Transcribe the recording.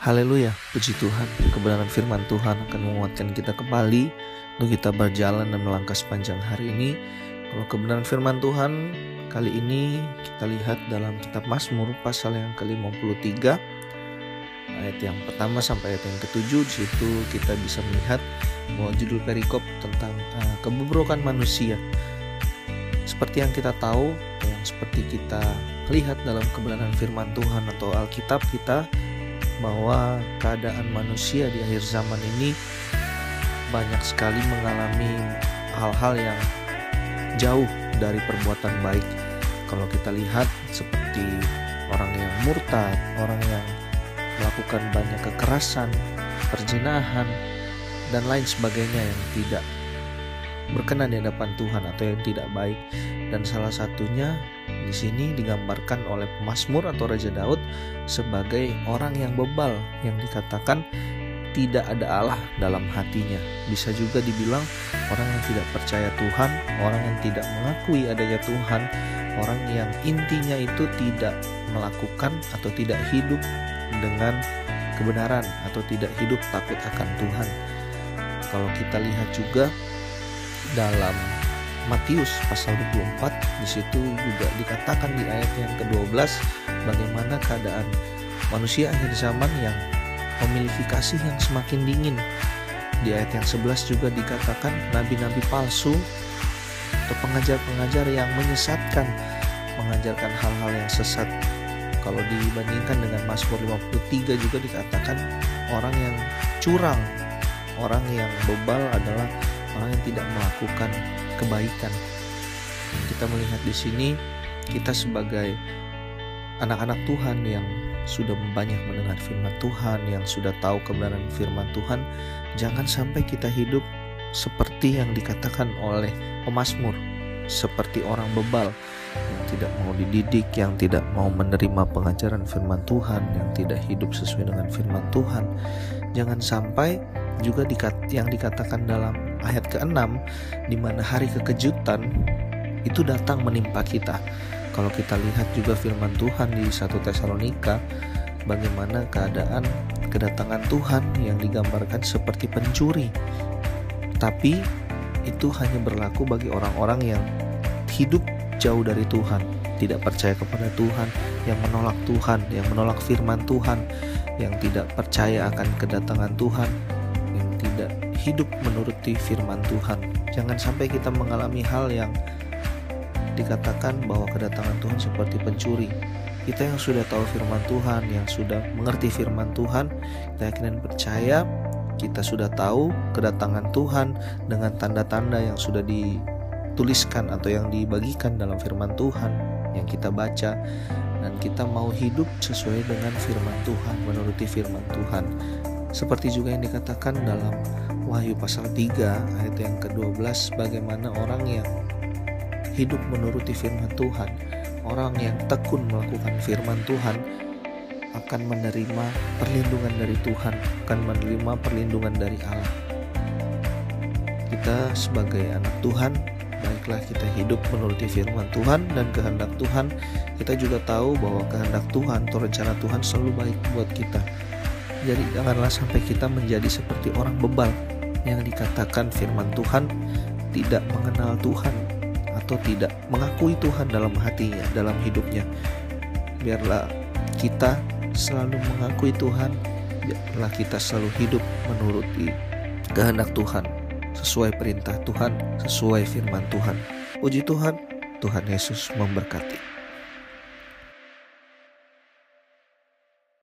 Haleluya, puji Tuhan. Kebenaran firman Tuhan akan menguatkan kita kembali untuk kita berjalan dan melangkah sepanjang hari ini. Kalau kebenaran firman Tuhan kali ini kita lihat dalam kitab Mazmur pasal yang ke-53 ayat yang pertama sampai ayat yang ketujuh di situ kita bisa melihat bahwa judul perikop tentang uh, kebobrokan manusia. Seperti yang kita tahu, yang seperti kita lihat dalam kebenaran firman Tuhan atau Alkitab kita bahwa keadaan manusia di akhir zaman ini banyak sekali mengalami hal-hal yang jauh dari perbuatan baik. Kalau kita lihat seperti orang yang murtad, orang yang melakukan banyak kekerasan, perjinahan, dan lain sebagainya yang tidak berkenan di hadapan Tuhan atau yang tidak baik. Dan salah satunya di sini digambarkan oleh Mazmur atau Raja Daud sebagai orang yang bebal yang dikatakan tidak ada Allah dalam hatinya. Bisa juga dibilang orang yang tidak percaya Tuhan, orang yang tidak mengakui adanya Tuhan, orang yang intinya itu tidak melakukan atau tidak hidup dengan kebenaran atau tidak hidup takut akan Tuhan. Kalau kita lihat juga dalam Matius pasal 24 di situ juga dikatakan di ayat yang ke-12 bagaimana keadaan manusia akhir zaman yang memiliki kasih yang semakin dingin. Di ayat yang 11 juga dikatakan nabi-nabi palsu atau pengajar-pengajar yang menyesatkan, mengajarkan hal-hal yang sesat. Kalau dibandingkan dengan Mazmur 53 juga dikatakan orang yang curang, orang yang bebal adalah orang yang tidak melakukan kebaikan. Kita melihat di sini kita sebagai anak-anak Tuhan yang sudah banyak mendengar firman Tuhan, yang sudah tahu kebenaran firman Tuhan, jangan sampai kita hidup seperti yang dikatakan oleh pemazmur, seperti orang bebal yang tidak mau dididik, yang tidak mau menerima pengajaran firman Tuhan, yang tidak hidup sesuai dengan firman Tuhan. Jangan sampai juga yang dikatakan dalam ayat ke-6 di mana hari kekejutan itu datang menimpa kita. Kalau kita lihat juga firman Tuhan di satu Tesalonika bagaimana keadaan kedatangan Tuhan yang digambarkan seperti pencuri. Tapi itu hanya berlaku bagi orang-orang yang hidup jauh dari Tuhan, tidak percaya kepada Tuhan, yang menolak Tuhan, yang menolak firman Tuhan, yang tidak percaya akan kedatangan Tuhan, yang tidak hidup menuruti firman Tuhan. Jangan sampai kita mengalami hal yang dikatakan bahwa kedatangan Tuhan seperti pencuri. Kita yang sudah tahu firman Tuhan, yang sudah mengerti firman Tuhan, kita yakin dan percaya kita sudah tahu kedatangan Tuhan dengan tanda-tanda yang sudah dituliskan atau yang dibagikan dalam firman Tuhan yang kita baca dan kita mau hidup sesuai dengan firman Tuhan, menuruti firman Tuhan. Seperti juga yang dikatakan dalam Wahyu pasal 3 ayat yang ke-12 bagaimana orang yang hidup menuruti firman Tuhan, orang yang tekun melakukan firman Tuhan akan menerima perlindungan dari Tuhan, akan menerima perlindungan dari Allah. Kita sebagai anak Tuhan, baiklah kita hidup menuruti firman Tuhan dan kehendak Tuhan. Kita juga tahu bahwa kehendak Tuhan atau rencana Tuhan selalu baik buat kita. Jadi janganlah sampai kita menjadi seperti orang bebal yang dikatakan firman Tuhan tidak mengenal Tuhan atau tidak mengakui Tuhan dalam hatinya, dalam hidupnya. Biarlah kita selalu mengakui Tuhan, biarlah kita selalu hidup menuruti kehendak Tuhan, sesuai perintah Tuhan, sesuai firman Tuhan. Puji Tuhan, Tuhan Yesus memberkati.